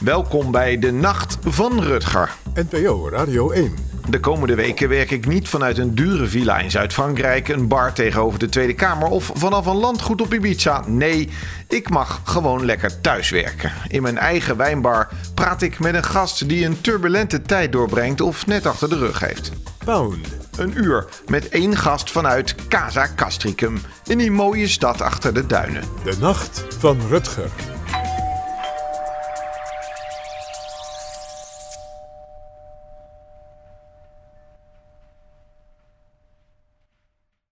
Welkom bij de Nacht van Rutger. NPO Radio 1. De komende weken werk ik niet vanuit een dure villa in Zuid-Frankrijk, een bar tegenover de Tweede Kamer of vanaf een landgoed op Ibiza. Nee, ik mag gewoon lekker thuiswerken. In mijn eigen wijnbar praat ik met een gast die een turbulente tijd doorbrengt of net achter de rug heeft. Pound. Een uur met één gast vanuit Casa Castricum, in die mooie stad achter de duinen. De Nacht van Rutger.